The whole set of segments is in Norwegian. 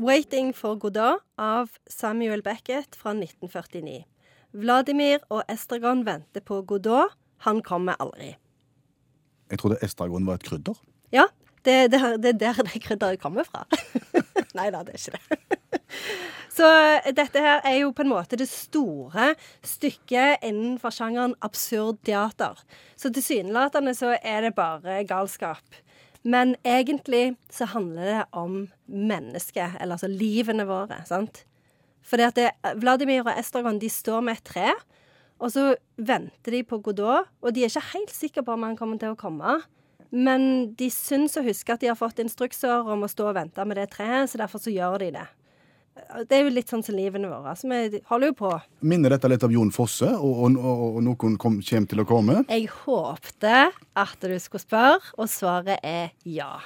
'Waiting for Godot' av Samuel Beckett fra 1949. Vladimir og Estragon venter på Godot. Han kommer aldri. Jeg trodde estragon var et krydder. Ja, det, det, det er der det krydderet kommer fra. Nei da, det er ikke det. Så dette her er jo på en måte det store stykket innenfor sjangeren absurd teater. Så tilsynelatende så er det bare galskap. Men egentlig så handler det om mennesket, eller altså livene våre, sant. Fordi at det, Vladimir og Estragon de står med et tre, og så venter de på Godot, og de er ikke helt sikre på om han kommer til å komme. Men de syns å huske at de har fått instrukser om å stå og vente med det treet, så derfor så gjør de det. Det er jo litt sånn som livene våre. Så vi holder jo på. Minner dette litt av Jon Fosse, og, og, og, og noen kom, kommer til å komme? Jeg håpte at du skulle spørre, og svaret er ja.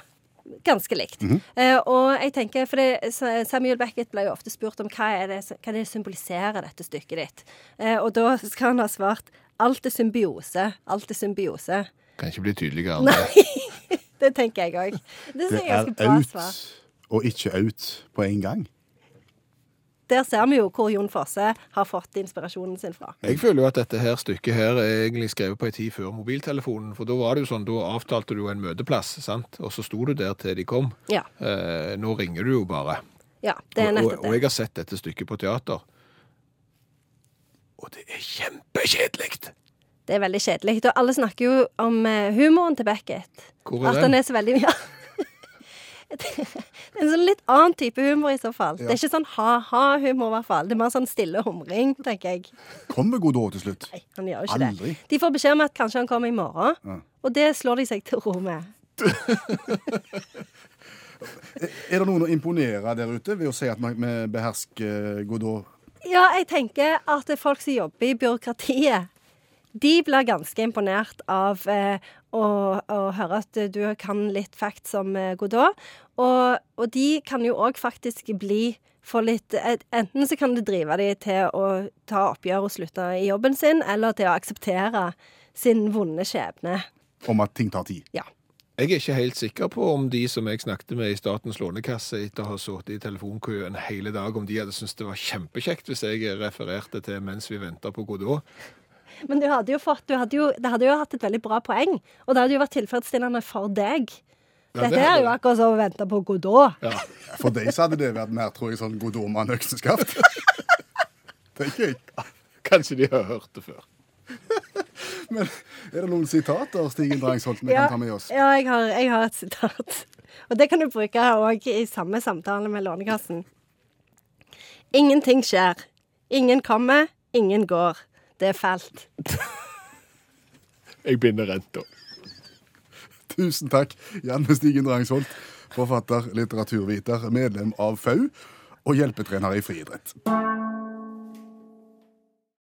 Ganske likt. eh, og jeg tenker, for det, Samuel Beckett ble jo ofte spurt om hva er det, hva er det symboliserer dette stykket ditt. Eh, og da skal han ha svart alt er symbiose. Alt er symbiose. Kan ikke bli tydeligere enn det. Nei, det tenker jeg òg. Det Det er ut out og ikke out på en gang. Der ser vi jo hvor Jon Fosse har fått inspirasjonen sin fra. Jeg føler jo at dette her stykket her er egentlig skrevet på en tid før mobiltelefonen. For da var det jo sånn, da avtalte du en møteplass, sant? og så sto du der til de kom. Ja. Eh, nå ringer du jo bare. ja det er Og, og, og jeg har sett dette stykket på teater. Og det er kjempekjedelig! Det er veldig kjedelig. Og alle snakker jo om eh, humoren til Beckett. Hvor er At den? den er så veldig mye. ja. Det er en sånn litt annen type humor i så fall. Det er ikke sånn ha-ha-humor, i hvert fall. Det er mer sånn stille humring, tenker jeg. Kommer Godot til slutt? Nei, han gjør jo ikke Aldri. det. De får beskjed om at kanskje han kommer i morgen, Ja. og det slår de seg til ro med. Er det noen å imponere der ute ved å si at vi behersker Godot? Ja, jeg tenker at det er folk som jobber i byråkratiet, de blir ganske imponert av eh, å, å høre at du kan litt facts om eh, Godot. Og, og de kan jo òg faktisk bli for litt Enten så kan det drive de til å ta oppgjør og slutte i jobben sin, eller til å akseptere sin vonde skjebne. Om at ting tar tid. Ja. Jeg er ikke helt sikker på om de som jeg snakket med i Statens lånekasse etter å ha sittet i telefonkø en hele dag, om de hadde syntes det var kjempekjekt hvis jeg refererte til mens vi venter på Godot. Men du hadde jo fått, du hadde jo, det hadde jo hatt et veldig bra poeng, og det hadde jo vært tilfredsstillende for deg. Ja, det Dette er jo akkurat som å vente på Godot. Ja. For deg så hadde det vært mer, tror jeg, sånn Godot-mann-økseskaft. Tenker jeg. Kanskje de har hørt det før. Men er det noen sitater, Stigen Drangsholt, vi Ja, kan ta med oss? ja jeg, har, jeg har et sitat. Og det kan du bruke òg i samme samtale med Lånekassen. Ingenting skjer. Ingen kommer, ingen går. Det er fælt. Jeg binder renta. Tusen takk, Janne Stigen Drangsholt, forfatter, litteraturviter, medlem av FAU og hjelpetrener i friidrett.